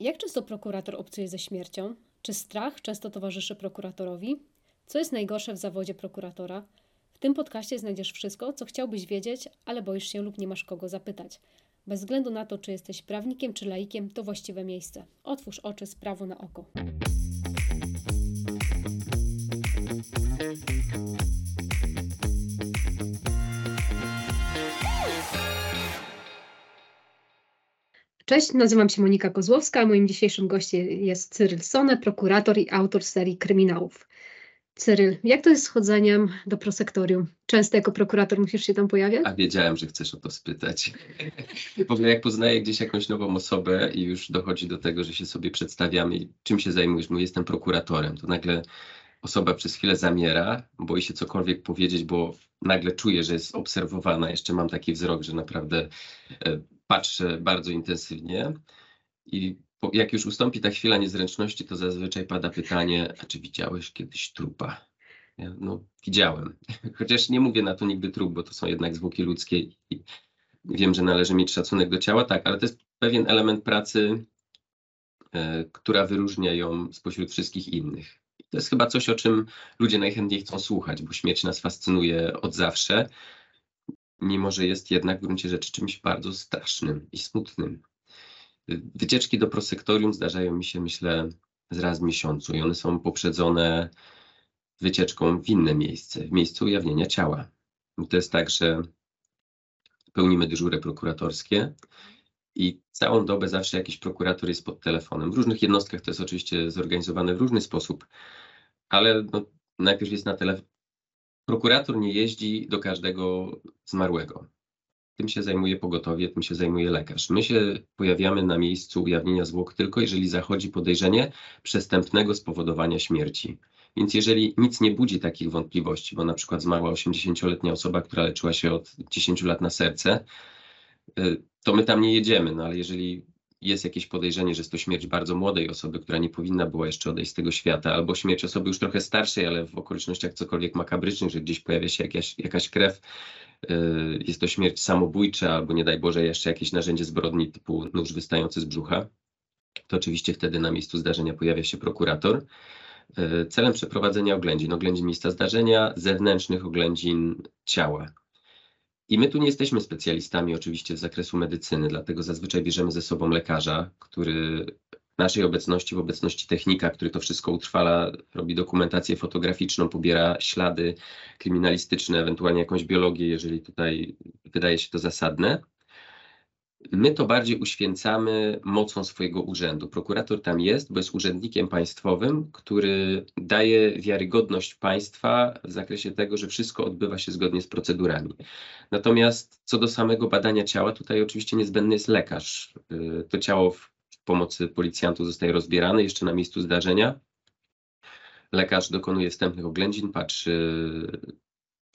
Jak często prokurator obcuje ze śmiercią? Czy strach często towarzyszy prokuratorowi? Co jest najgorsze w zawodzie prokuratora? W tym podcaście znajdziesz wszystko, co chciałbyś wiedzieć, ale boisz się lub nie masz kogo zapytać. Bez względu na to, czy jesteś prawnikiem czy laikiem, to właściwe miejsce. Otwórz oczy, sprawo na oko. Cześć, nazywam się Monika Kozłowska, a moim dzisiejszym gościem jest Cyryl Sone, prokurator i autor serii kryminałów. Cyryl, jak to jest z chodzeniem do prosektorium? Często jako prokurator musisz się tam pojawiać? A wiedziałem, że chcesz o to spytać. w ogóle jak poznaję gdzieś jakąś nową osobę i już dochodzi do tego, że się sobie przedstawiamy czym się zajmujesz, mówię, jestem prokuratorem, to nagle osoba przez chwilę zamiera, boi się cokolwiek powiedzieć, bo nagle czuje, że jest obserwowana. Jeszcze mam taki wzrok, że naprawdę e, patrzę bardzo intensywnie i jak już ustąpi ta chwila niezręczności, to zazwyczaj pada pytanie, a czy widziałeś kiedyś trupa? Ja, no, widziałem. Chociaż nie mówię na to nigdy trup, bo to są jednak zwłoki ludzkie i wiem, że należy mieć szacunek do ciała, tak, ale to jest pewien element pracy, e, która wyróżnia ją spośród wszystkich innych. I to jest chyba coś, o czym ludzie najchętniej chcą słuchać, bo śmierć nas fascynuje od zawsze mimo że jest jednak w gruncie rzeczy czymś bardzo strasznym i smutnym. Wycieczki do prosektorium zdarzają mi się, myślę, z raz w miesiącu i one są poprzedzone wycieczką w inne miejsce, w miejscu ujawnienia ciała. I to jest tak, że pełnimy dyżury prokuratorskie i całą dobę zawsze jakiś prokurator jest pod telefonem. W różnych jednostkach to jest oczywiście zorganizowane w różny sposób, ale no, najpierw jest na, tele, prokurator nie jeździ do każdego zmarłego. Tym się zajmuje pogotowie, tym się zajmuje lekarz. My się pojawiamy na miejscu ujawnienia zwłok tylko jeżeli zachodzi podejrzenie przestępnego spowodowania śmierci. Więc jeżeli nic nie budzi takich wątpliwości, bo na przykład zmarła 80-letnia osoba, która leczyła się od 10 lat na serce, y, to my tam nie jedziemy. No ale jeżeli jest jakieś podejrzenie, że jest to śmierć bardzo młodej osoby, która nie powinna była jeszcze odejść z tego świata, albo śmierć osoby już trochę starszej, ale w okolicznościach cokolwiek makabrycznych, że gdzieś pojawia się jakaś, jakaś krew, yy, jest to śmierć samobójcza, albo nie daj Boże jeszcze jakieś narzędzie zbrodni typu nóż wystający z brzucha, to oczywiście wtedy na miejscu zdarzenia pojawia się prokurator. Yy, celem przeprowadzenia oględzin, oględzin miejsca zdarzenia, zewnętrznych oględzin ciała. I my tu nie jesteśmy specjalistami oczywiście z zakresu medycyny, dlatego zazwyczaj bierzemy ze sobą lekarza, który w naszej obecności, w obecności technika, który to wszystko utrwala, robi dokumentację fotograficzną, pobiera ślady kryminalistyczne, ewentualnie jakąś biologię, jeżeli tutaj wydaje się to zasadne. My to bardziej uświęcamy mocą swojego urzędu. Prokurator tam jest, bo jest urzędnikiem państwowym, który daje wiarygodność państwa w zakresie tego, że wszystko odbywa się zgodnie z procedurami. Natomiast co do samego badania ciała, tutaj oczywiście niezbędny jest lekarz. Y, to ciało w pomocy policjantów zostaje rozbierane jeszcze na miejscu zdarzenia. Lekarz dokonuje wstępnych oględzin, patrzy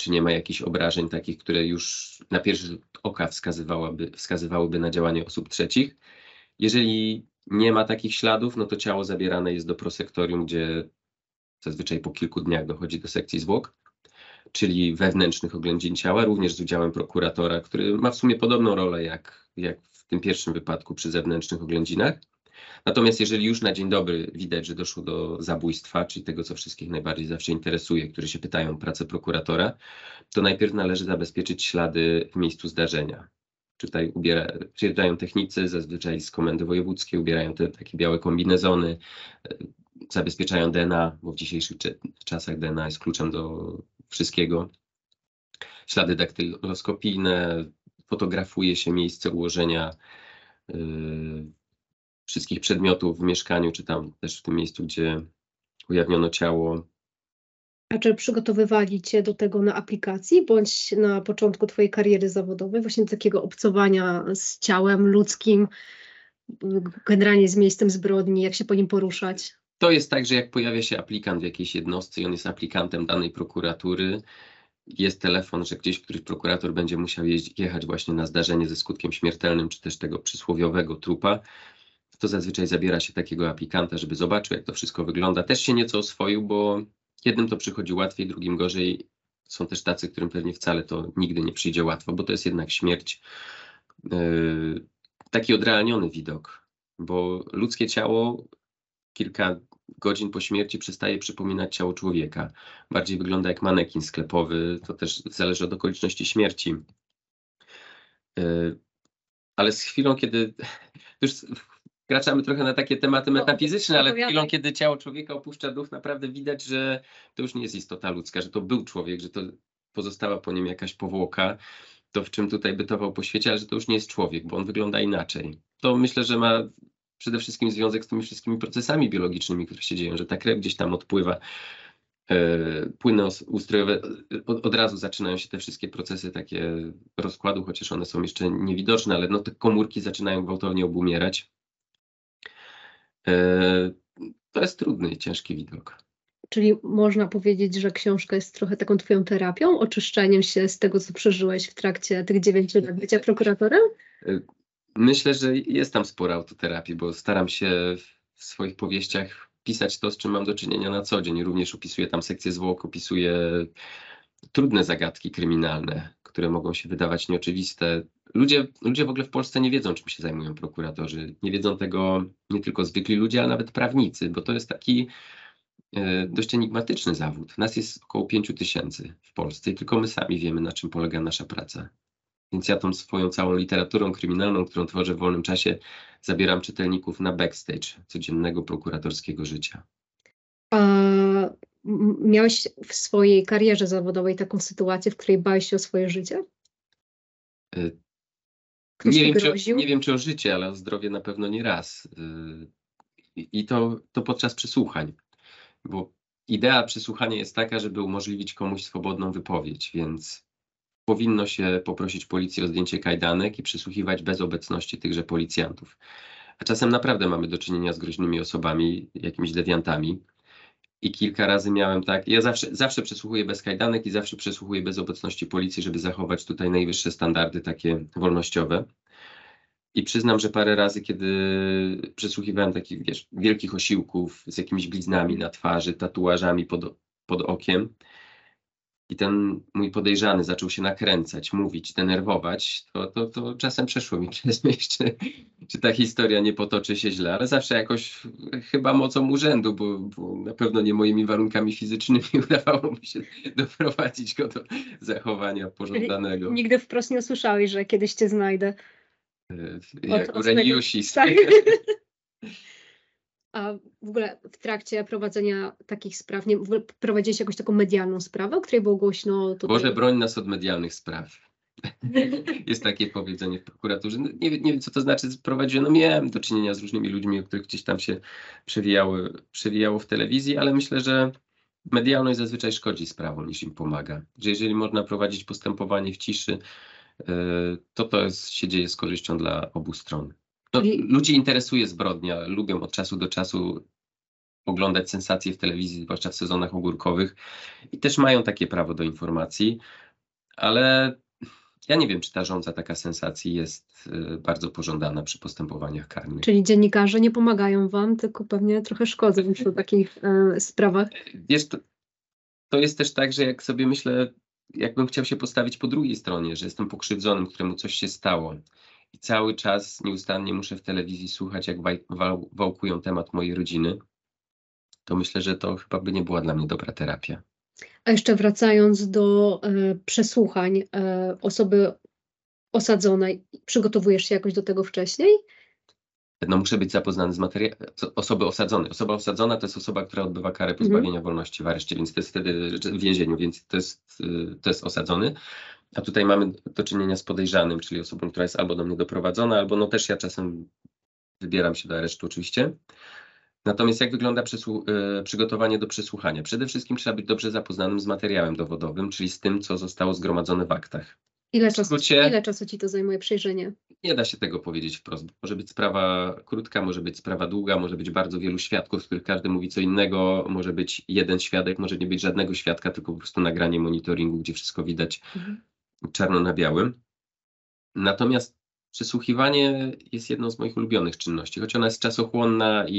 czy nie ma jakichś obrażeń takich, które już na pierwszy rzut oka wskazywałyby, wskazywałyby na działanie osób trzecich. Jeżeli nie ma takich śladów, no to ciało zabierane jest do prosektorium, gdzie zazwyczaj po kilku dniach dochodzi do sekcji zwłok, czyli wewnętrznych oględzin ciała, również z udziałem prokuratora, który ma w sumie podobną rolę jak, jak w tym pierwszym wypadku przy zewnętrznych oględzinach. Natomiast jeżeli już na dzień dobry widać, że doszło do zabójstwa, czyli tego, co wszystkich najbardziej zawsze interesuje, którzy się pytają o pracę prokuratora, to najpierw należy zabezpieczyć ślady w miejscu zdarzenia. Tutaj ubiera, przyjeżdżają technicy, zazwyczaj z komendy wojewódzkiej, ubierają te takie białe kombinezony, e, zabezpieczają DNA, bo w dzisiejszych czasach DNA jest kluczem do wszystkiego. Ślady daktyloskopijne, fotografuje się miejsce ułożenia yy, wszystkich przedmiotów w mieszkaniu, czy tam też w tym miejscu, gdzie ujawniono ciało. A czy przygotowywali Cię do tego na aplikacji, bądź na początku Twojej kariery zawodowej, właśnie takiego obcowania z ciałem ludzkim, generalnie z miejscem zbrodni, jak się po nim poruszać? To jest tak, że jak pojawia się aplikant w jakiejś jednostce i on jest aplikantem danej prokuratury, jest telefon, że gdzieś któryś prokurator będzie musiał jechać właśnie na zdarzenie ze skutkiem śmiertelnym, czy też tego przysłowiowego trupa, to zazwyczaj zabiera się takiego aplikanta, żeby zobaczył, jak to wszystko wygląda. Też się nieco oswoił, bo jednym to przychodzi łatwiej, drugim gorzej. Są też tacy, którym pewnie wcale to nigdy nie przyjdzie łatwo, bo to jest jednak śmierć. Yy, taki odrealniony widok. bo ludzkie ciało kilka godzin po śmierci przestaje przypominać ciało człowieka. Bardziej wygląda jak manekin sklepowy, to też zależy od okoliczności śmierci. E, ale z chwilą, kiedy już wkraczamy trochę na takie tematy metafizyczne, ale chwilą, kiedy ciało człowieka opuszcza duch, naprawdę widać, że to już nie jest istota ludzka, że to był człowiek, że to pozostała po nim jakaś powłoka, to w czym tutaj bytował po świecie, ale że to już nie jest człowiek, bo on wygląda inaczej. To myślę, że ma przede wszystkim związek z tymi wszystkimi procesami biologicznymi, które się dzieją, że ta krew gdzieś tam odpływa, e, płyny ustrojowe, od, od, razu zaczynają się te wszystkie procesy takie rozkładu, chociaż one są jeszcze niewidoczne, ale no te komórki zaczynają gwałtownie obumierać. E, to jest trudny i ciężki widok. Czyli można powiedzieć, że książka jest trochę taką twoją terapią, oczyszczeniem się z tego, co przeżyłeś w trakcie tych dziewięciu lat bycia prokuratorem? E, myślę, że jest tam sporo autoterapii, bo staram się w swoich powieściach pisać to, z czym mam do czynienia na co dzień. Również opisuję tam sekcję zwłok, opisuję trudne zagadki kryminalne, które mogą się wydawać nieoczywiste. Ludzie, ludzie w ogóle w Polsce nie wiedzą, czym się zajmują prokuratorzy. Nie wiedzą tego nie tylko zwykli ludzie, ale nawet prawnicy, bo to jest taki e, dość enigmatyczny zawód. Nas jest około 5 tysięcy w Polsce i tylko my sami wiemy, na czym polega nasza praca. Więc ja tą swoją całą literaturą kryminalną, którą tworzę w wolnym czasie, zabieram czytelników na backstage codziennego prokuratorskiego życia. Miałeś w swojej karierze zawodowej taką sytuację, w której bałeś się o swoje życie? Y, nie wiem, czy, nie wiem, czy o życie, ale o zdrowie na pewno nie raz. Y, I to, to podczas przesłuchań, bo idea przesłuchania jest taka, żeby umożliwić komuś swobodną wypowiedź, więc powinno się poprosić policję o zdjęcie kajdanek i przesłuchiwać bez obecności tychże policjantów. A czasem naprawdę mamy do czynienia z groźnymi osobami, jakimiś dewiantami. I kilka razy miałem tak, ja zawsze, zawsze przesłuchuję bez kajdanek i zawsze przesłuchuję bez obecności policji, żeby zachować tutaj najwyższe standardy takie wolnościowe. I przyznam, że parę razy, kiedy przesłuchiwałem takich wiesz, wielkich osiłków z jakimiś bliznami na twarzy, tatuażami pod, pod okiem, i ten mój podejrzany zaczął się nakręcać, mówić, denerwować, to, to, to czasem przeszło mi przez myśl, czy, ta historia nie potoczy się źle, ale zawsze jakoś chyba mocą urzędu, bo, bo na pewno nie moimi warunkami fizycznymi udawało mi się doprowadzić go do zachowania pożądanego. Nigdy wprost nie usłyszałeś, że kiedyś cię znajdę. E, jak od. Tak. A w ogóle w trakcie prowadzenia takich spraw, nie, w ogóle prowadziłeś jakąś taką medialną sprawę, o której było głośno tutaj? Boże, broń nas od medialnych spraw. Jest takie powiedzenie w prokuraturze. No, nie, nie wiem, co to znaczy prowadziłem. No miałem do czynienia z różnymi ludźmi, o których gdzieś tam się przewijały, przewijało w telewizji, ale myślę, że medialność zazwyczaj szkodzi sprawom niż im pomaga. Że jeżeli można prowadzić postępowanie w ciszy, e, to to jest, się dzieje z korzyścią dla obu stron. No, ludzi interesuje zbrodnia, lubią od czasu do czasu oglądać sensacje w telewizji, zwłaszcza w sezonach ogórkowych i też mają takie prawo do informacji, ale ja nie wiem, czy ta rządza taka sensacji jest y, bardzo pożądana przy postępowaniach karnych. Czyli dziennikarze nie pomagają wam, tylko pewnie trochę szkodzą przy takich e, sprawach. Wiesz, to, to jest też tak, że jak sobie myślę, jakbym chciał się postawić po drugiej stronie, że jestem pokrzywdzonym, któremu coś się stało i cały czas nieustannie muszę w telewizji słuchać, jak wałkują temat mojej rodziny, to myślę, że to chyba by nie była dla mnie dobra terapia. A jeszcze wracając do e, przesłuchań e, osoby osadzonej, przygotowujesz się jakoś do tego wcześniej? No muszę być zapoznany z materiałem osoby osadzonej. Osoba osadzona to jest osoba, która odbywa karę mhm. pozbawienia mhm. wolności w areszcie, więc to jest wtedy w więzieniu, więc to jest, y, to jest osadzony. A tutaj mamy do czynienia z podejrzanym, czyli osobą, która jest albo do mnie doprowadzona, albo no też ja czasem wybieram się do aresztu oczywiście. Natomiast jak wygląda y, przygotowanie do przesłuchania? Przede wszystkim trzeba być dobrze zapoznanym z materiałem dowodowym, czyli z tym, co zostało zgromadzone w aktach. Ile czasu, skrócie, ile czasu ci to zajmuje przejrzenie? Nie da się tego powiedzieć wprost. Może być sprawa krótka, może być sprawa długa, może być bardzo wielu świadków, z których każdy mówi co innego, może być jeden świadek, może nie być żadnego świadka, tylko po prostu nagranie monitoringu, gdzie wszystko widać mhm. czarno na białym. Natomiast przesłuchiwanie jest jedną z moich ulubionych czynności, choć ona jest czasochłonna i,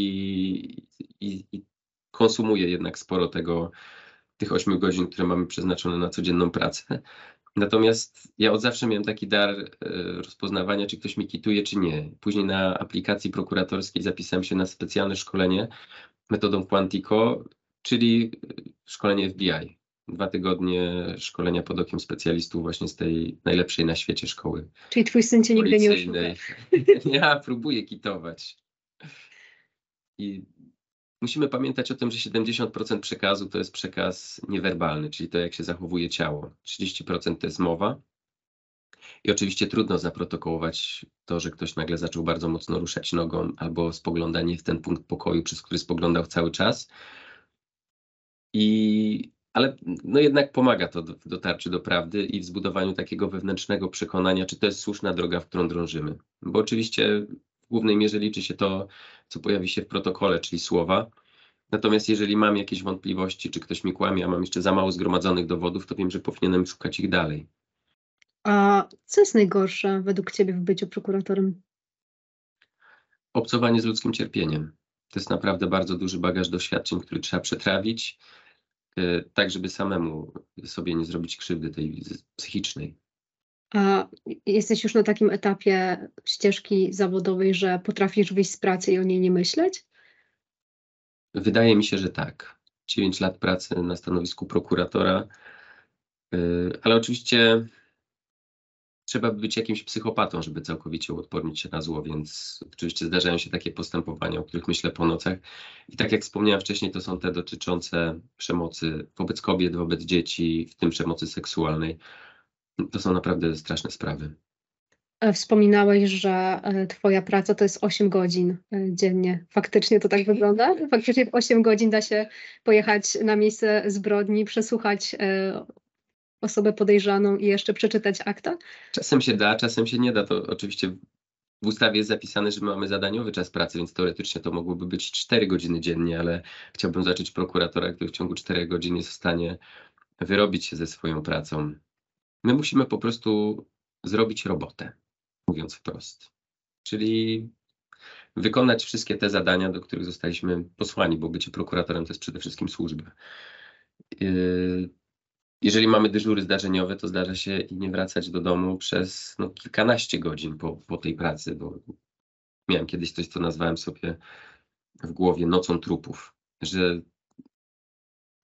i, i konsumuje jednak sporo tego, tych ośmiu godzin, które mamy przeznaczone na codzienną pracę Natomiast ja od zawsze miałem taki dar e, rozpoznawania, czy ktoś mi kituje, czy nie. Później na aplikacji prokuratorskiej zapisałem się na specjalne szkolenie metodą Quantico, czyli szkolenie FBI. Dwa tygodnie szkolenia pod okiem specjalistów właśnie z tej najlepszej na świecie szkoły. Czyli twój syn cię nigdy nie oszuka. Ja próbuję kitować. I musimy pamiętać o tym, że 70% przekazu to jest przekaz niewerbalny, czyli to, jak się zachowuje ciało. 30% to jest mowa. I oczywiście trudno zaprotokołować to, że ktoś nagle zaczął bardzo mocno ruszać nogą albo spoglądanie w ten punkt pokoju, przez który spoglądał cały czas. I, ale no jednak pomaga to w dotarciu do prawdy i w zbudowaniu takiego wewnętrznego przekonania, czy to jest słuszna droga, w którą drążymy. Bo oczywiście w głównej mierze liczy się to, co pojawi się w protokole, czyli słowa. Natomiast jeżeli mam jakieś wątpliwości, czy ktoś mi kłamie, a mam jeszcze za mało zgromadzonych dowodów, to wiem, że powinienem szukać ich dalej. A co jest najgorsze według Ciebie w byciu prokuratorem? Obcowanie z ludzkim cierpieniem. To jest naprawdę bardzo duży bagaż doświadczeń, który trzeba przetrawić, tak żeby samemu sobie nie zrobić krzywdy tej psychicznej. A jesteś już na takim etapie ścieżki zawodowej, że potrafisz wyjść z pracy i o niej nie myśleć? Wydaje mi się, że tak. 9 lat pracy na stanowisku prokuratora, e, ale oczywiście trzeba być jakimś psychopatą, żeby całkowicie uodpornić się na zło, więc oczywiście zdarzają się takie postępowania, o których myślę po nocach. I tak jak wspomniałem wcześniej, to są te dotyczące przemocy wobec kobiet, wobec dzieci, w tym przemocy seksualnej. To są naprawdę straszne sprawy. E, wspominałeś, że e, Twoja praca to jest 8 godzin e, dziennie. Faktycznie to tak wygląda? Faktycznie w 8 godzin da się pojechać na miejsce zbrodni, przesłuchać osobę podejrzaną i jeszcze przeczytać akta? Czasem się da, czasem się nie da. To oczywiście w ustawie jest zapisane, że mamy zadaniowy czas pracy, więc teoretycznie to mogłoby być 4 godziny dziennie, ale chciałbym zacząć prokuratora, który w ciągu 4 godzin jest w stanie wyrobić się ze swoją pracą. My musimy po prostu zrobić robotę, mówiąc wprost. Czyli wykonać wszystkie te zadania, do których zostaliśmy posłani, bo bycie prokuratorem to jest przede wszystkim służba. Yy, jeżeli mamy dyżury zdarzeniowe, to zdarza się i nie wracać do domu przez no, kilkanaście godzin po, po tej pracy, bo miałem kiedyś coś, co nazwałem sobie w głowie nocą trupów, że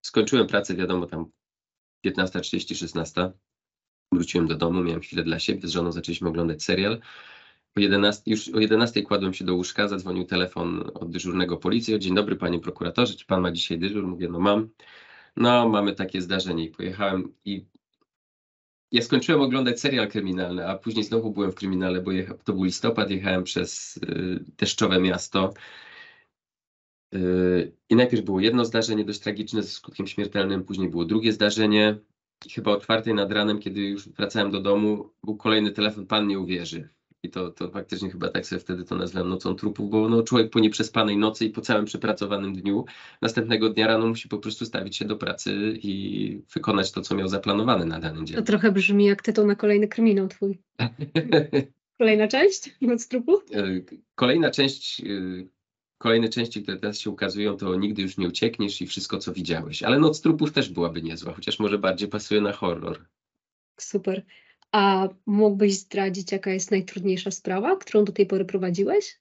skończyłem pracę, wiadomo, tam 15.30, 16. Wróciłem do domu, miałem chwilę dla siebie, z żoną zaczęliśmy oglądać serial. O 11, już o 11 kładłem się do łóżka, zadzwonił telefon od dyżurnego policji. Dzień dobry, panie prokuratorze, czy pan ma dzisiaj dyżur? Mówię, no mam no mamy takie zdarzenie i pojechałem i ja skończyłem oglądać serial kryminalny, a później znowu byłem w kryminale, bo jecha, to był listopad, jechałem przez y, deszczowe miasto. Y, I najpierw było jedno zdarzenie dość tragiczne ze skutkiem śmiertelnym, później było drugie zdarzenie. I chyba o czwartej nad ranem, kiedy już wracałem do domu, był kolejny telefon, pan nie uwierzy. I to, to faktycznie chyba tak sobie wtedy to nazwałem nocą trupów, bo no, człowiek po nieprzespanej nocy i po całym przepracowanym dniu, następnego dnia rano musi po prostu stawić się do pracy i wykonać to, co miał zaplanowane na dany dzień. To trochę brzmi jak tytuł na kolejny kryminał twój. Kolejna część Noc trupu? E, kolejna część, e, kolejne części, które teraz się ukazują, to nigdy już nie uciekniesz i wszystko, co widziałeś. Ale Noc trupów też byłaby niezła, chociaż może bardziej pasuje na horror. Super. A mógłbyś zdradzić, jaka jest najtrudniejsza sprawa, którą do tej pory prowadziłeś?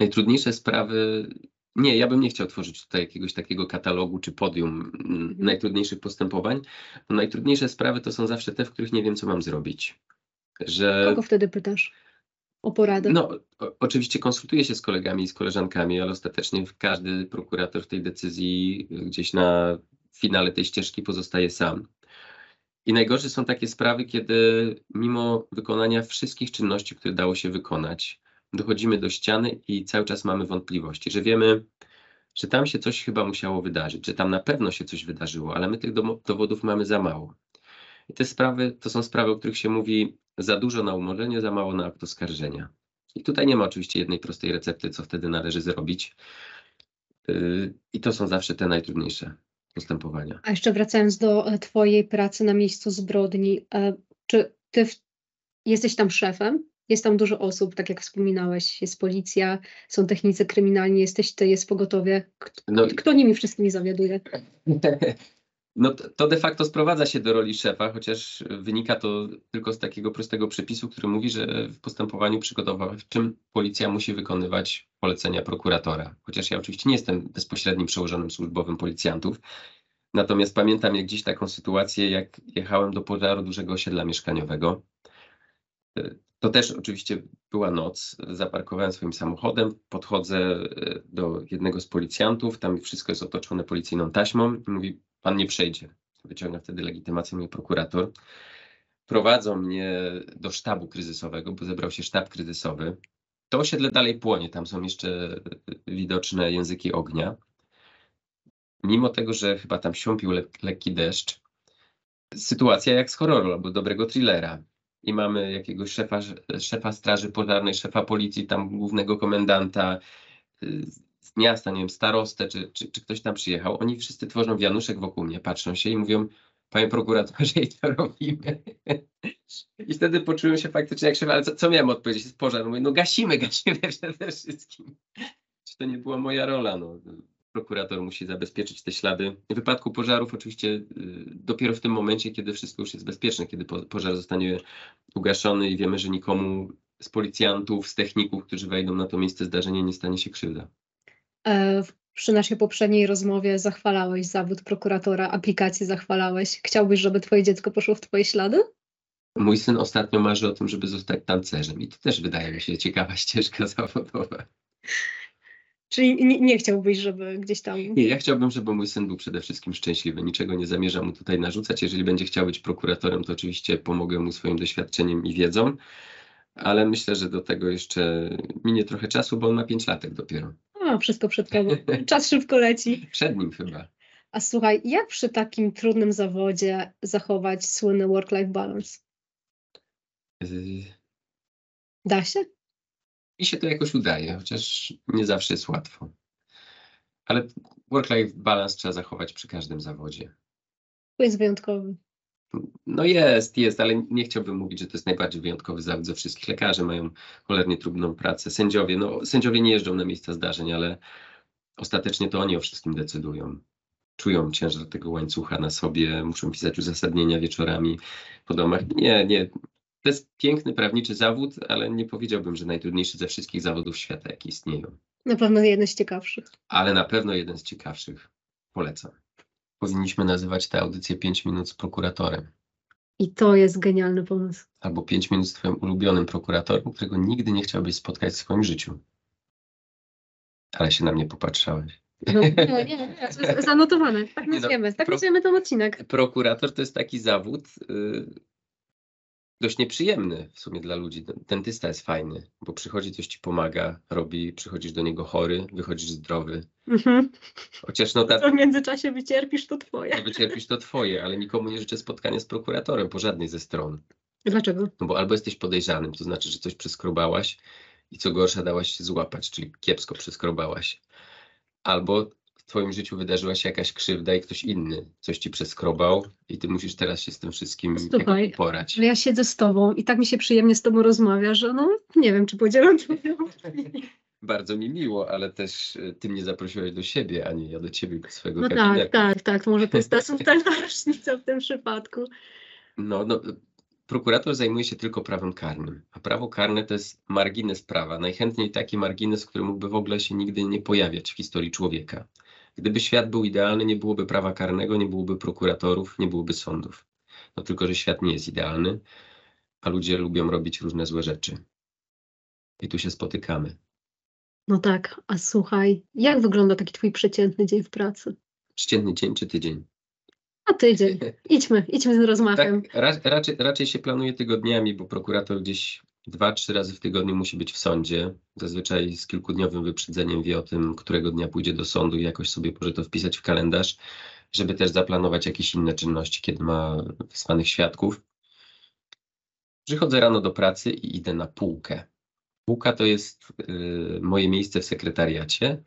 Najtrudniejsze sprawy. Nie, ja bym nie chciał tworzyć tutaj jakiegoś takiego katalogu czy podium mhm. najtrudniejszych postępowań. Bo najtrudniejsze sprawy to są zawsze te, w których nie wiem, co mam zrobić. Że... Kogo wtedy pytasz? O poradę? No, o, oczywiście konsultuję się z kolegami i z koleżankami, ale ostatecznie każdy prokurator w tej decyzji gdzieś na finale tej ścieżki pozostaje sam. I najgorsze są takie sprawy, kiedy mimo wykonania wszystkich czynności, które dało się wykonać, dochodzimy do ściany i cały czas mamy wątpliwości, że wiemy, że tam się coś chyba musiało wydarzyć, że tam na pewno się coś wydarzyło, ale my tych dowodów mamy za mało. I te sprawy to są sprawy, o których się mówi za dużo na umorzenie, za mało na akt oskarżenia. I tutaj nie ma oczywiście jednej prostej recepty, co wtedy należy zrobić. Yy, I to są zawsze te najtrudniejsze postępowania. A jeszcze wracając do e, Twojej pracy na miejscu zbrodni, e, czy Ty w, jesteś tam szefem? Jest tam dużo osób, tak jak wspominałeś, jest policja, są technicy kryminalni, jesteś Ty, jest pogotowie. Kto, no, kto nimi wszystkimi zawiaduje? No to de facto sprowadza się do roli szefa, chociaż wynika to tylko z takiego prostego przepisu, który mówi, że w postępowaniu przygotowawczym policja musi wykonywać polecenia prokuratora. Chociaż ja oczywiście nie jestem bezpośrednim przełożonym służbowym policjantów. Natomiast pamiętam jak dziś taką sytuację, jak jechałem do pożaru dużego osiedla mieszkaniowego. To też oczywiście była noc. Zaparkowałem swoim samochodem, podchodzę e, do jednego z policjantów, tam wszystko jest otoczone policyjną taśmą mówi, pan nie przejdzie. Wyciąga wtedy legitymację prokurator. Prowadzą mnie do sztabu kryzysowego, bo zebrał się sztab kryzysowy. To osiedle dalej płonie, tam są jeszcze widoczne języki ognia. Mimo tego, że chyba tam siąpił le lekki deszcz, sytuacja jak z horroru albo dobrego thrillera i mamy jakiegoś szefa, szefa straży pożarnej, szefa policji, tam głównego komendanta y, z miasta, nie wiem, starostę, czy, czy, czy ktoś tam przyjechał, oni wszyscy tworzą wianuszek wokół mnie, patrzą się i mówią, panie prokuratorze, i to robimy. I wtedy poczułem się faktycznie jak szef, ale co, co miałem odpowiedzieć? Jest pożar. Mówię, no gasimy, gasimy przede wszystkim. Czy to nie była moja rola? No prokurator musi zabezpieczyć te ślady. W wypadku pożarów oczywiście y, dopiero w tym momencie, kiedy wszystko już jest bezpieczne, kiedy pożar zostanie ugaszony i wiemy, że nikomu z policjantów, z techników, którzy wejdą na to miejsce zdarzenia, nie stanie się krzywda. E, przy naszej poprzedniej rozmowie zachwalałeś zawód prokuratora, aplikację zachwalałeś. Chciałbyś, żeby twoje dziecko poszło w twoje ślady? Mój syn ostatnio marzy o tym, żeby zostać tancerzem i to też wydaje mi się ciekawa ścieżka zawodowa. Czyli nie, nie, chciałbyś, żeby gdzieś tam. Nie, ja chciałbym, żeby mój syn był przede wszystkim szczęśliwy. Niczego nie zamierzam mu tutaj narzucać. Jeżeli będzie chciał być prokuratorem, to oczywiście pomogę mu swoim doświadczeniem i wiedzą, ale myślę, że do tego jeszcze minie trochę czasu, bo on ma pięć latek dopiero. A, wszystko przed tobą. Czas szybko leci. Przed nim chyba. A słuchaj, jak przy takim trudnym zawodzie zachować słynny work-life balance? Y, da się? mi się to jakoś udaje, chociaż nie zawsze jest łatwo. Ale work-life balance trzeba zachować przy każdym zawodzie. Jest wyjątkowy. No jest, jest, ale nie chciałbym mówić, że to jest najbardziej wyjątkowy zawód ze wszystkich. Lekarze mają cholernie trudną pracę. Sędziowie, no sędziowie nie jeżdżą na miejsca zdarzeń, ale ostatecznie to oni o wszystkim decydują. Czują ciężar tego łańcucha na sobie, muszą pisać uzasadnienia wieczorami po domach. Nie, nie, to jest piękny prawniczy zawód, ale nie powiedziałbym, że najtrudniejszy ze wszystkich zawodów świata, jakie istnieją. Na pewno jeden z ciekawszych. Ale na pewno jeden z ciekawszych. Polecam. Powinniśmy nazywać tę audycję 5 minut z prokuratorem. I to jest genialny pomysł. Albo 5 minut z twoim ulubionym prokuratorem, którego nigdy nie chciałbyś spotkać w swoim życiu. Ale się na mnie popatrzałeś. No, nie, nie, nie, zanotowane. Tak nazwiemy, no, tak nazwiemy ten odcinek. Prokurator to jest taki zawód, yy, dość nieprzyjemny w sumie dla ludzi. Dentysta jest fajny, bo przychodzi, coś ci pomaga, robi, przychodzisz do niego chory, wychodzisz zdrowy. Mhm. Chociaż no tak. w międzyczasie wycierpisz, to twoje. Wycierpisz, to twoje, ale nikomu nie życzę spotkania z prokuratorem po żadnej ze stron. Dlaczego? No bo albo jesteś podejrzanym, to znaczy, że coś przeskrobałaś i co gorsza dałaś się złapać, czyli kiepsko przeskrobałaś. Albo w twoim życiu wydarzyła się jakaś krzywda i ktoś inny coś ci przeskrobał i ty musisz teraz się z tym wszystkim Słuchaj, porać. Ale ja siedzę z tobą i tak mi się przyjemnie z tobą rozmawia, że no nie wiem, czy podzielam twoją Bardzo mi miło, ale też e, ty mnie zaprosiłeś do siebie, a nie ja do ciebie do swojego no gabinetu. tak, tak, tak. Może to jest ta subtelna różnica w tym przypadku. No, no, prokurator zajmuje się tylko prawem karnym, a prawo karne to jest margines prawa. Najchętniej taki margines, który mógłby w ogóle się nigdy nie pojawiać w historii człowieka. Gdyby świat był idealny, nie byłoby prawa karnego, nie byłoby prokuratorów, nie byłoby sądów. No tylko, że świat nie jest idealny, a ludzie lubią robić różne złe rzeczy. I tu się spotykamy. No tak, a słuchaj, jak wygląda taki twój przeciętny dzień w pracy? Przeciętny dzień czy tydzień? A tydzień. Idźmy, idźmy z rozmachem. Tak, raczej, raczej się planuje tygodniami, bo prokurator gdzieś dwa, trzy razy w tygodniu musi być w sądzie. Zazwyczaj z kilkudniowym wyprzedzeniem wie o tym, którego dnia pójdzie do sądu i jakoś sobie może to wpisać w kalendarz, żeby też zaplanować jakieś inne czynności, kiedy ma wysłanych świadków. Przychodzę rano do pracy i idę na półkę. Półka to jest y, moje miejsce w sekretariacie,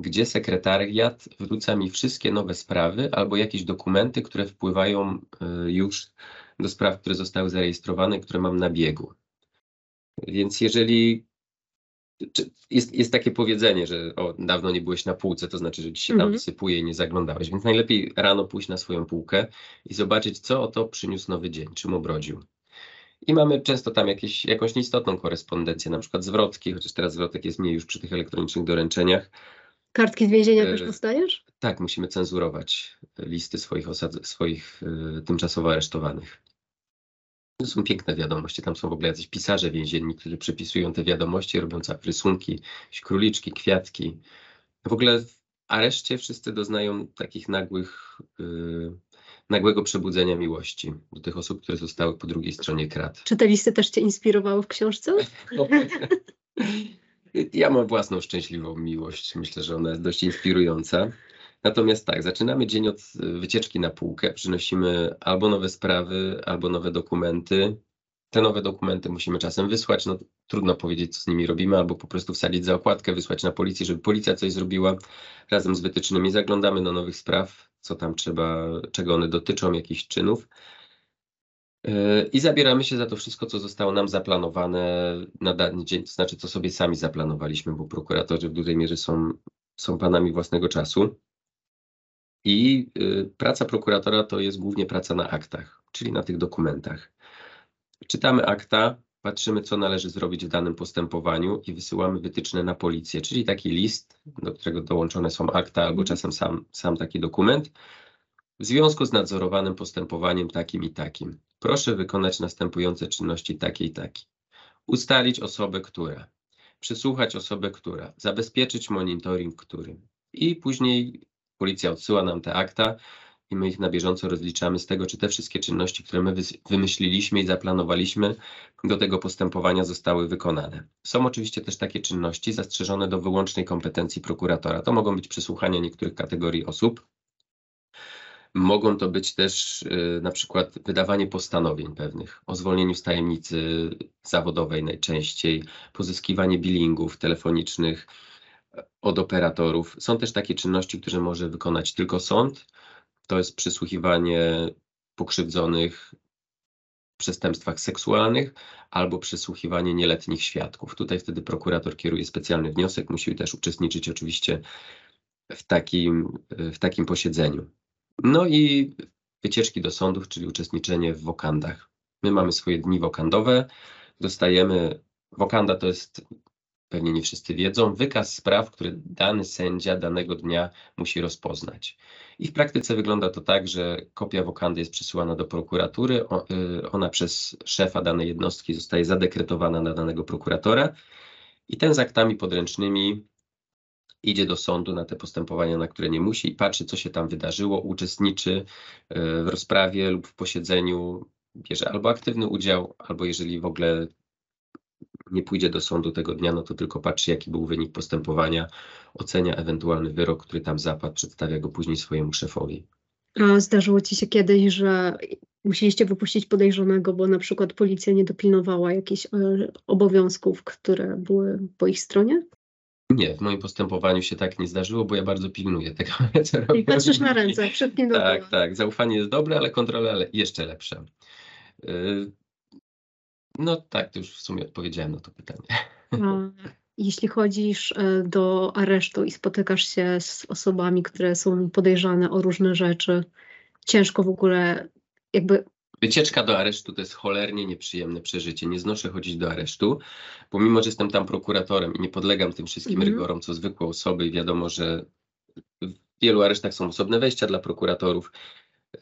gdzie sekretariat wrzuca mi wszystkie nowe sprawy albo jakieś dokumenty, które wpływają y, już do spraw, które zostały zarejestrowane, które mam na biegu. Więc jeżeli jest, jest takie powiedzenie, że o, dawno nie byłeś na półce, to znaczy, że ci się tam Mhm. wysypuje i nie zaglądałeś. Więc najlepiej rano pójść na swoją półkę i zobaczyć, co oto przyniósł nowy dzień, czym obrodził. I mamy często tam jakieś, jakąś nieistotną korespondencję, na przykład zwrotki, chociaż teraz zwrotek jest mniej już przy tych elektronicznych doręczeniach. Kartki z więzienia E, też dostajesz? Tak, musimy cenzurować listy swoich, osad- swoich y, tymczasowo aresztowanych. To są piękne wiadomości. Tam są w ogóle jacyś pisarze więzienni, którzy przepisują te wiadomości, robią rysunki, króliczki, kwiatki. W ogóle w areszcie wszyscy doznają takich nagłych, y, nagłego przebudzenia miłości do tych osób, które zostały po drugiej stronie krat. Czy te listy też cię inspirowały w książce? Ja mam własną szczęśliwą miłość. Myślę, że ona jest dość inspirująca. Natomiast tak, zaczynamy dzień od y, wycieczki na półkę. Przynosimy albo nowe sprawy, albo nowe dokumenty. Te nowe dokumenty musimy czasem wysłać. No, trudno powiedzieć, co z nimi robimy, albo po prostu wsadzić za okładkę, wysłać na policję, żeby policja coś zrobiła razem z wytycznymi. Zaglądamy do nowych spraw, co tam trzeba, czego one dotyczą, jakichś czynów. Yy, I zabieramy się za to wszystko, co zostało nam zaplanowane na dany dzień, to znaczy, co sobie sami zaplanowaliśmy, bo prokuratorzy w dużej mierze są, są panami własnego czasu. I y, praca prokuratora to jest głównie praca na aktach, czyli na tych dokumentach. Czytamy akta, patrzymy, co należy zrobić w danym postępowaniu i wysyłamy wytyczne na policję, czyli taki list, do którego dołączone są akta albo Mhm. czasem sam, sam taki dokument. W związku z nadzorowanym postępowaniem takim i takim, proszę wykonać następujące czynności takie i takie. Ustalić osobę, która, przysłuchać osobę, która, zabezpieczyć monitoring, który. I później policja odsyła nam te akta i my ich na bieżąco rozliczamy z tego, czy te wszystkie czynności, które my wymyśliliśmy i zaplanowaliśmy do tego postępowania zostały wykonane. Są oczywiście też takie czynności zastrzeżone do wyłącznej kompetencji prokuratora. To mogą być przesłuchania niektórych kategorii osób, Mogą to być też y, na przykład wydawanie postanowień pewnych o zwolnieniu z tajemnicy zawodowej najczęściej, pozyskiwanie billingów telefonicznych od operatorów. Są też takie czynności, które może wykonać tylko sąd. To jest przysłuchiwanie pokrzywdzonych w przestępstwach seksualnych albo przesłuchiwanie nieletnich świadków. Tutaj wtedy prokurator kieruje specjalny wniosek, musi też uczestniczyć oczywiście w takim, w takim posiedzeniu. No i wycieczki do sądów, czyli uczestniczenie w wokandach. My mamy swoje dni wokandowe, dostajemy, wokanda to jest, pewnie nie wszyscy wiedzą, wykaz spraw, które dany sędzia danego dnia musi rozpoznać. I w praktyce wygląda to tak, że kopia wokandy jest przesyłana do prokuratury, y, ona przez szefa danej jednostki zostaje zadekretowana na danego prokuratora i ten z aktami podręcznymi idzie do sądu na te postępowania, na które nie musi i patrzy, co się tam wydarzyło, uczestniczy e, w rozprawie lub w posiedzeniu, bierze albo aktywny udział, albo jeżeli w ogóle nie pójdzie do sądu tego dnia, no to tylko patrzy, jaki był wynik postępowania, ocenia ewentualny wyrok, który tam zapadł, przedstawia go później swojemu szefowi. A zdarzyło ci się kiedyś, że musieliście wypuścić podejrzanego, bo na przykład policja nie dopilnowała jakichś e, obowiązków, które były po ich stronie? Nie, w moim postępowaniu się tak nie zdarzyło, bo ja bardzo pilnuję tego, co I robię. patrzysz na ręce, do Tak, tak. Zaufanie jest dobre, ale kontrola jeszcze lepsza. No tak, to już w sumie odpowiedziałem na to pytanie. Jeśli chodzisz e, do aresztu i spotykasz się z osobami, które są podejrzane o różne rzeczy, ciężko w ogóle jakby Wycieczka do aresztu to jest cholernie nieprzyjemne przeżycie. Nie znoszę chodzić do aresztu, bo mimo, że jestem tam prokuratorem i nie podlegam tym wszystkim Mhm. rygorom, co zwykłe osoby i wiadomo, że w wielu aresztach są osobne wejścia dla prokuratorów.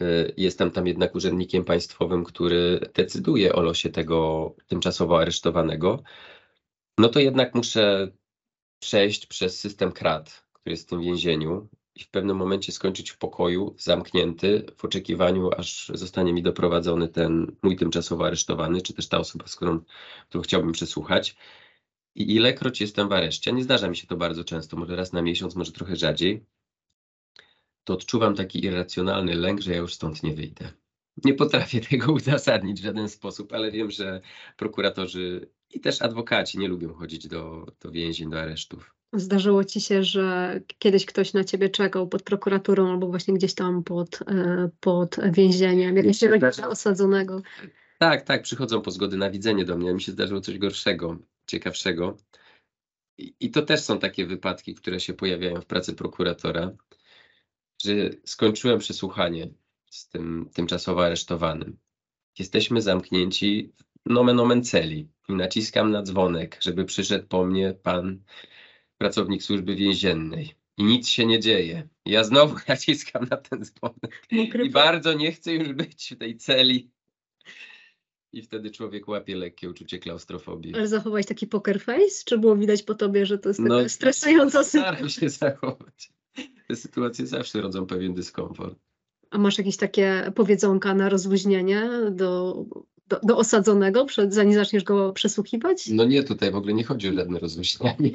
Y, Jestem tam jednak urzędnikiem państwowym, który decyduje o losie tego tymczasowo aresztowanego. No to jednak muszę przejść przez system krat, który jest w tym więzieniu i w pewnym momencie skończyć w pokoju, zamknięty, w oczekiwaniu, aż zostanie mi doprowadzony ten mój tymczasowo aresztowany, czy też ta osoba, z którą, którą chciałbym przesłuchać. I ilekroć jestem w areszcie, nie zdarza mi się to bardzo często, może raz na miesiąc, może trochę rzadziej, to odczuwam taki irracjonalny lęk, że ja już stąd nie wyjdę. Nie potrafię tego uzasadnić w żaden sposób, ale wiem, że prokuratorzy i też adwokaci nie lubią chodzić do, do więzień, do aresztów. Zdarzyło ci się, że kiedyś ktoś na ciebie czekał pod prokuraturą albo właśnie gdzieś tam pod, e, pod więzieniem, jakiegoś się rodzica osadzonego. Tak, tak, przychodzą po zgody na widzenie do mnie. Mi się zdarzyło coś gorszego, ciekawszego. I i to też są takie wypadki, które się pojawiają w pracy prokuratora, że skończyłem przesłuchanie z tym tymczasowo aresztowanym. Jesteśmy zamknięci w nomen omen celi i naciskam na dzwonek, żeby przyszedł po mnie pan pracownik służby więziennej. I nic się nie dzieje. Ja znowu naciskam na ten dzwonek i bardzo nie chcę już być w tej celi. I wtedy człowiek łapie lekkie uczucie klaustrofobii. Ale zachowałeś taki poker face? Czy było widać po tobie, że to jest taka No, stresująca sytuacja? Staram się zachować. Te sytuacje zawsze rodzą pewien dyskomfort. A masz jakieś takie powiedzonka na rozluźnienie do, do, do osadzonego, przed, zanim zaczniesz go przesłuchiwać? No nie, tutaj w ogóle nie chodzi o żadne rozluźnianie.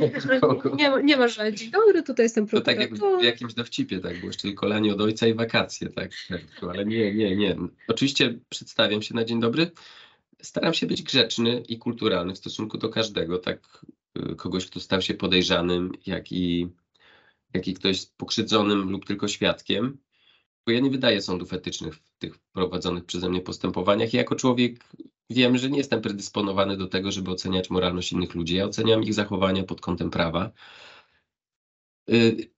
Nie, nie ma, że dzień dobry, tutaj jestem To tak jak prokurator. w jakimś dowcipie, tak, było jeszcze tylko lanie od ojca i wakacje, tak, tak, ale nie, nie, nie. Oczywiście przedstawiam się na dzień dobry. Staram się być grzeczny i kulturalny w stosunku do każdego, tak y, kogoś, kto stał się podejrzanym, jak i, jak i ktoś pokrzywdzonym lub tylko świadkiem. Bo ja nie wydaję sądów etycznych w tych prowadzonych przeze mnie postępowaniach. Ja jako człowiek wiem, że nie jestem predysponowany do tego, żeby oceniać moralność innych ludzi. Ja oceniam ich zachowania pod kątem prawa. Y,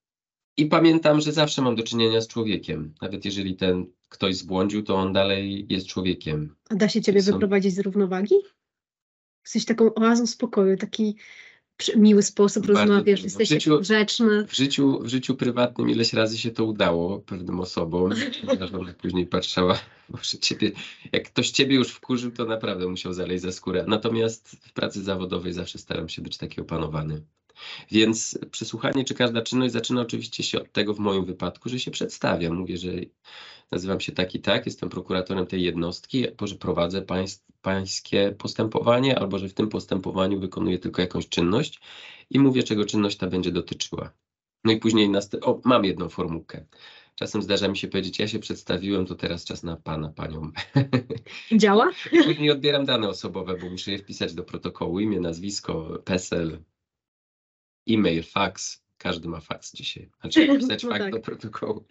I pamiętam, że zawsze mam do czynienia z człowiekiem. Nawet jeżeli ten ktoś zbłądził, to on dalej jest człowiekiem. A da się ciebie Są- wyprowadzić z równowagi? Jesteś taką oazą spokoju, taki miły sposób Bardzo rozmawiasz, jesteś W życiu- grzeczny. W życiu, w życiu prywatnym ileś razy się to udało pewnym osobom. Moja żona później patrzała, może ciebie, jak ktoś ciebie już wkurzył, to naprawdę musiał zaleźć za skórę. Natomiast w pracy zawodowej zawsze staram się być taki opanowany. Więc przesłuchanie czy każda czynność zaczyna oczywiście się od tego w moim wypadku, że się przedstawiam. Mówię, że nazywam się tak i tak, jestem prokuratorem tej jednostki, albo że prowadzę pańs pańskie postępowanie, albo że w tym postępowaniu wykonuję tylko jakąś czynność i mówię, czego czynność ta będzie dotyczyła. No i później nast- o, mam jedną formułkę. Czasem zdarza mi się powiedzieć, ja się przedstawiłem, to teraz czas na pana, panią. Działa? Później odbieram dane osobowe, bo muszę je wpisać do protokołu, imię, nazwisko, PESEL, e-mail, fax. Każdy ma fax dzisiaj. Znaczy wpisać No fax tak. do protokołu.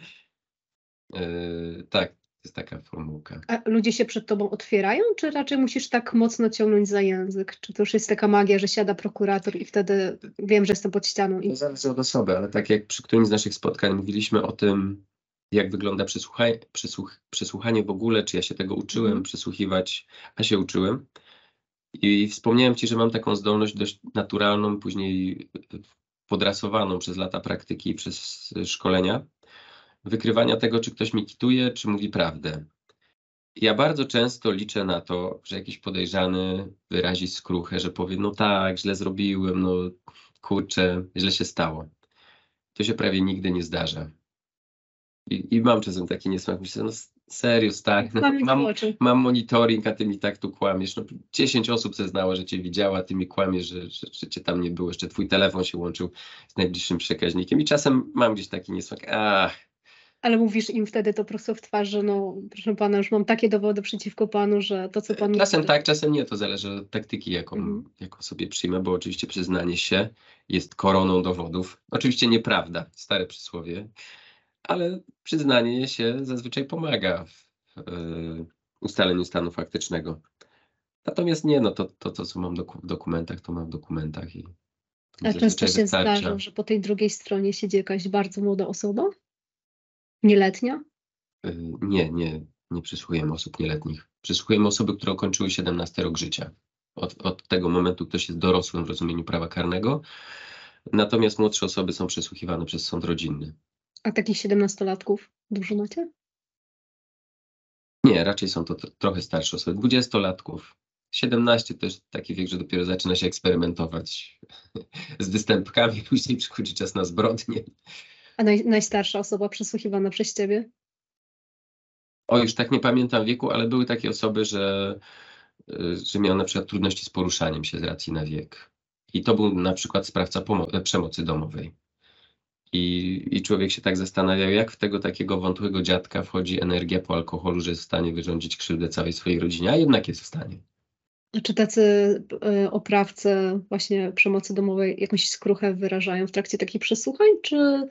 Yy, tak, jest taka formułka. A ludzie się przed tobą otwierają, czy raczej musisz tak mocno ciągnąć za język? Czy to już jest taka magia, że siada prokurator i wtedy wiem, że jestem pod ścianą i To zależy od osoby, ale tak jak przy którymś z naszych spotkań mówiliśmy o tym, jak wygląda przesłuchanie, przesłuch, przesłuchanie w ogóle, czy ja się tego uczyłem Mhm. przesłuchiwać, a się uczyłem. I wspomniałem Ci, że mam taką zdolność dość naturalną, później podrasowaną przez lata praktyki i przez szkolenia, wykrywania tego, czy ktoś mi kituje, czy mówi prawdę. Ja bardzo często liczę na to, że jakiś podejrzany wyrazi skruchę, że powie, no tak, źle zrobiłem, no kurczę, źle się stało. To się prawie nigdy nie zdarza. I, i mam czasem taki niesmak, myślę, no no, Kłamie mam, mam monitoring, a ty mi tak tu kłamiesz. No, 10 osób zeznało, że cię widziała, ty mi kłamiesz, że, że, że cię tam nie było. Jeszcze twój telefon się łączył z najbliższym przekaźnikiem. I czasem mam gdzieś taki niesmak, ach, Ale mówisz im wtedy to prosto w twarz, że no, proszę pana, już mam takie dowody przeciwko panu, że to, co pan Czasem mówi, tak, czasem nie, to zależy od taktyki, jaką, Mhm. jaką sobie przyjmę, bo oczywiście przyznanie się jest koroną dowodów. Oczywiście nieprawda, stare przysłowie, ale przyznanie się zazwyczaj pomaga w e, ustaleniu stanu faktycznego. Natomiast nie, no to, to, to co mam w dokumentach, to mam w dokumentach i A często się wystarcza. zdarza, że po tej drugiej stronie siedzi jakaś bardzo młoda osoba? Nieletnia? Y, Nie, nie, nie przysłuchujemy osób nieletnich. Przysłuchujemy osoby, które ukończyły 17 rok życia. Od, od tego momentu ktoś jest dorosłym w rozumieniu prawa karnego. Natomiast młodsze osoby są przesłuchiwane przez sąd rodzinny. A takich siedemnastolatków dużo macie? Nie, raczej są to tro- trochę starsze osoby. Dwudziestolatków. 17 to jest taki wiek, że dopiero zaczyna się eksperymentować z występkami. Później przychodzi czas na zbrodnie. A naj, najstarsza osoba przesłuchiwana przez ciebie? O, już tak nie pamiętam wieku, ale były takie osoby, że, y, że miał na przykład trudności z poruszaniem się z racji na wiek. I to był na przykład sprawca przemocy domowej. I, I człowiek się tak zastanawiał, jak w tego takiego wątłego dziadka wchodzi energia po alkoholu, że jest w stanie wyrządzić krzywdę całej swojej rodzinie, a jednak jest w stanie. A czy tacy y, oprawcy właśnie przemocy domowej jakąś skruchę wyrażają w trakcie takich przesłuchań, czy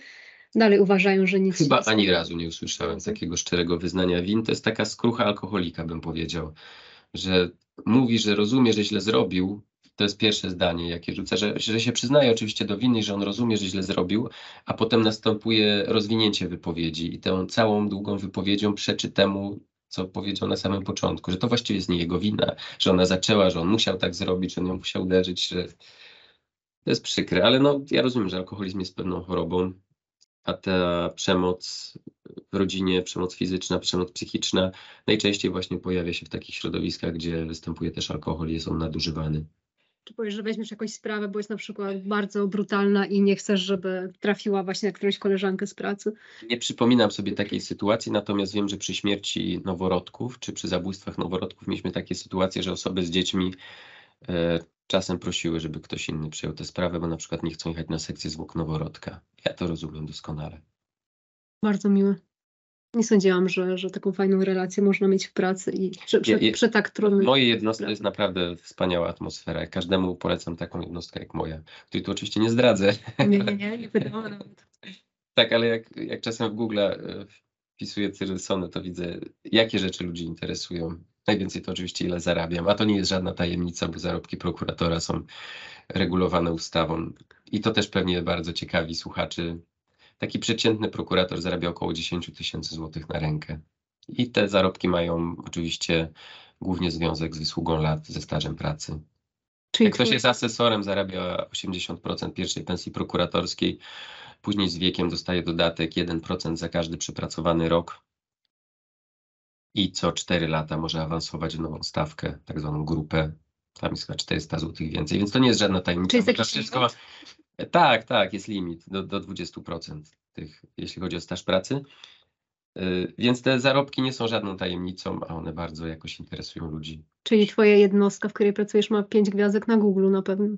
dalej uważają, że nic Chyba nie ani razu nie usłyszałem takiego szczerego wyznania win. To jest taka skrucha alkoholika, bym powiedział, że mówi, że rozumie, że źle zrobił to jest pierwsze zdanie, jakie rzucę, że, że się przyznaje oczywiście do winy, że on rozumie, że źle zrobił, a potem następuje rozwinięcie wypowiedzi i tę całą długą wypowiedzią przeczy temu, co powiedział na samym początku, że to właściwie jest nie jego wina, że ona zaczęła, że on musiał tak zrobić, że on ją musiał uderzyć, że to jest przykre, ale no ja rozumiem, że alkoholizm jest pewną chorobą, a ta przemoc w rodzinie, przemoc fizyczna, przemoc psychiczna najczęściej właśnie pojawia się w takich środowiskach, gdzie występuje też alkohol i jest on nadużywany. Czy powiesz, że weźmiesz jakąś sprawę, bo jest na przykład bardzo brutalna i nie chcesz, żeby trafiła właśnie na którąś koleżankę z pracy? Nie przypominam sobie takiej sytuacji, natomiast wiem, że przy śmierci noworodków czy przy zabójstwach noworodków mieliśmy takie sytuacje, że osoby z dziećmi e, czasem prosiły, żeby ktoś inny przejął tę sprawę, bo na przykład nie chcą jechać na sekcję zwłok noworodka. Ja to rozumiem doskonale. Bardzo miłe. Nie sądziłam, że, że taką fajną relację można mieć w pracy i przy, przy, ja- przy tak trudnym. Moje jednostki to jest naprawdę wspaniała atmosfera. Każdemu polecam taką jednostkę jak moja, której tu oczywiście nie zdradzę. Nie, nie, nie, nie nawet. Tak, ale jak, jak czasem w Google e, wpisuję Cyril Sony, to widzę, jakie rzeczy ludzi interesują. Najwięcej to oczywiście ile zarabiam, a to nie jest żadna tajemnica, bo zarobki prokuratora są regulowane ustawą. I to też pewnie bardzo ciekawi słuchaczy. Taki przeciętny prokurator zarabia około 10 tysięcy złotych na rękę. I te zarobki mają oczywiście głównie związek z wysługą lat, ze stażem pracy. Czyli Jak ktoś jest asesorem, zarabia 80% pierwszej pensji prokuratorskiej, później z wiekiem dostaje dodatek 1% za każdy przepracowany rok i co 4 lata może awansować w nową stawkę, tak zwaną grupę. Tam jest chyba 400 zł więcej, więc to nie jest żadna tajemnica. Czy jest jakiś wszystko... limit? Tak, tak, jest limit do, do 20% tych, jeśli chodzi o staż pracy. Yy, Więc te zarobki nie są żadną tajemnicą, a one bardzo jakoś interesują ludzi. Czyli twoja jednostka, w której pracujesz, ma pięć gwiazdek na Google na pewno.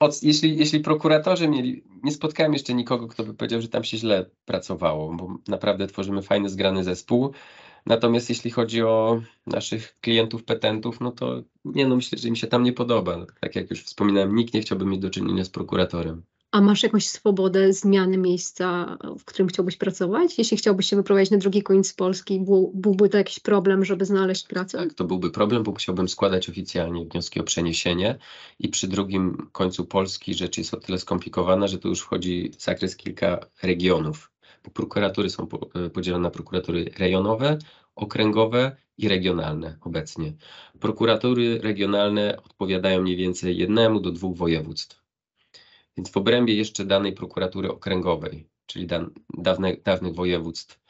Od, jeśli, jeśli prokuratorzy mieli, nie spotkałem jeszcze nikogo, kto by powiedział, że tam się źle pracowało, bo naprawdę tworzymy fajny, zgrany zespół. Natomiast jeśli chodzi o naszych klientów, petentów, no to nie, no myślę, że im się tam nie podoba. Tak jak już wspominałem, nikt nie chciałby mieć do czynienia z prokuratorem. A masz jakąś swobodę zmiany miejsca, w którym chciałbyś pracować? Jeśli chciałbyś się wyprowadzić na drugi koniec Polski, był, byłby to jakiś problem, żeby znaleźć pracę? Tak, to byłby problem, bo musiałbym składać oficjalnie wnioski o przeniesienie i przy drugim końcu Polski rzecz jest o tyle skomplikowana, że tu już wchodzi w zakres kilka regionów. Prokuratury są e, podzielone na prokuratury rejonowe, okręgowe i regionalne obecnie. Prokuratury regionalne odpowiadają mniej więcej jednemu do dwóch województw. Więc w obrębie jeszcze danej prokuratury okręgowej, czyli dawne, dawnych województw,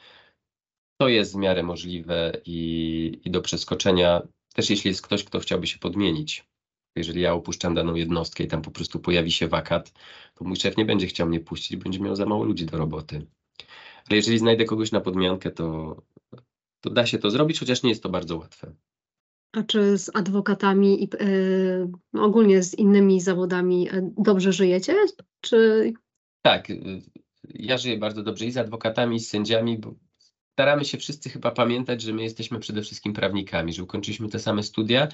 to jest w miarę możliwe i, i do przeskoczenia, też jeśli jest ktoś, kto chciałby się podmienić. Jeżeli ja opuszczam daną jednostkę i tam po prostu pojawi się wakat, to mój szef nie będzie chciał mnie puścić, będzie miał za mało ludzi do roboty. Ale jeżeli znajdę kogoś na podmiankę, to, to da się to zrobić, chociaż nie jest to bardzo łatwe. A czy z adwokatami i e, no ogólnie z innymi zawodami e, dobrze żyjecie? Czy Tak, y, ja żyję bardzo dobrze i z adwokatami, i z sędziami, bo staramy się wszyscy chyba pamiętać, że my jesteśmy przede wszystkim prawnikami, że ukończyliśmy te same studia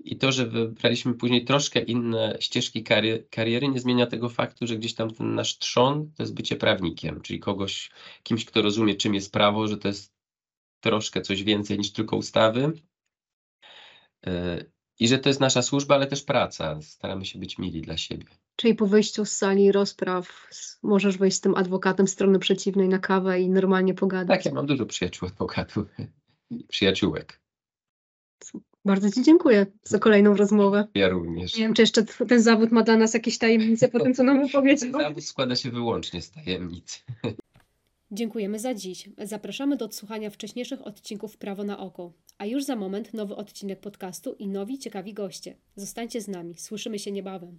i to, że wybraliśmy później troszkę inne ścieżki kariery, nie zmienia tego faktu, że gdzieś tam ten nasz trzon to jest bycie prawnikiem, czyli kogoś, kimś, kto rozumie, czym jest prawo, że to jest troszkę coś więcej niż tylko ustawy. Y, I że to jest nasza służba, ale też praca. Staramy się być mili dla siebie. Czyli po wyjściu z sali rozpraw możesz wejść z tym adwokatem strony przeciwnej na kawę i normalnie pogadać. Tak, ja mam dużo przyjaciół adwokatów, przyjaciółek. Bardzo Ci dziękuję za kolejną rozmowę. Ja również. Nie wiem, czy jeszcze ten zawód ma dla nas jakieś tajemnice po tym, co nam opowiedział. Zawód składa się wyłącznie z tajemnic. Dziękujemy za dziś. Zapraszamy do odsłuchania wcześniejszych odcinków Prawo na oko. A już za moment nowy odcinek podcastu i nowi ciekawi goście. Zostańcie z nami. Słyszymy się niebawem.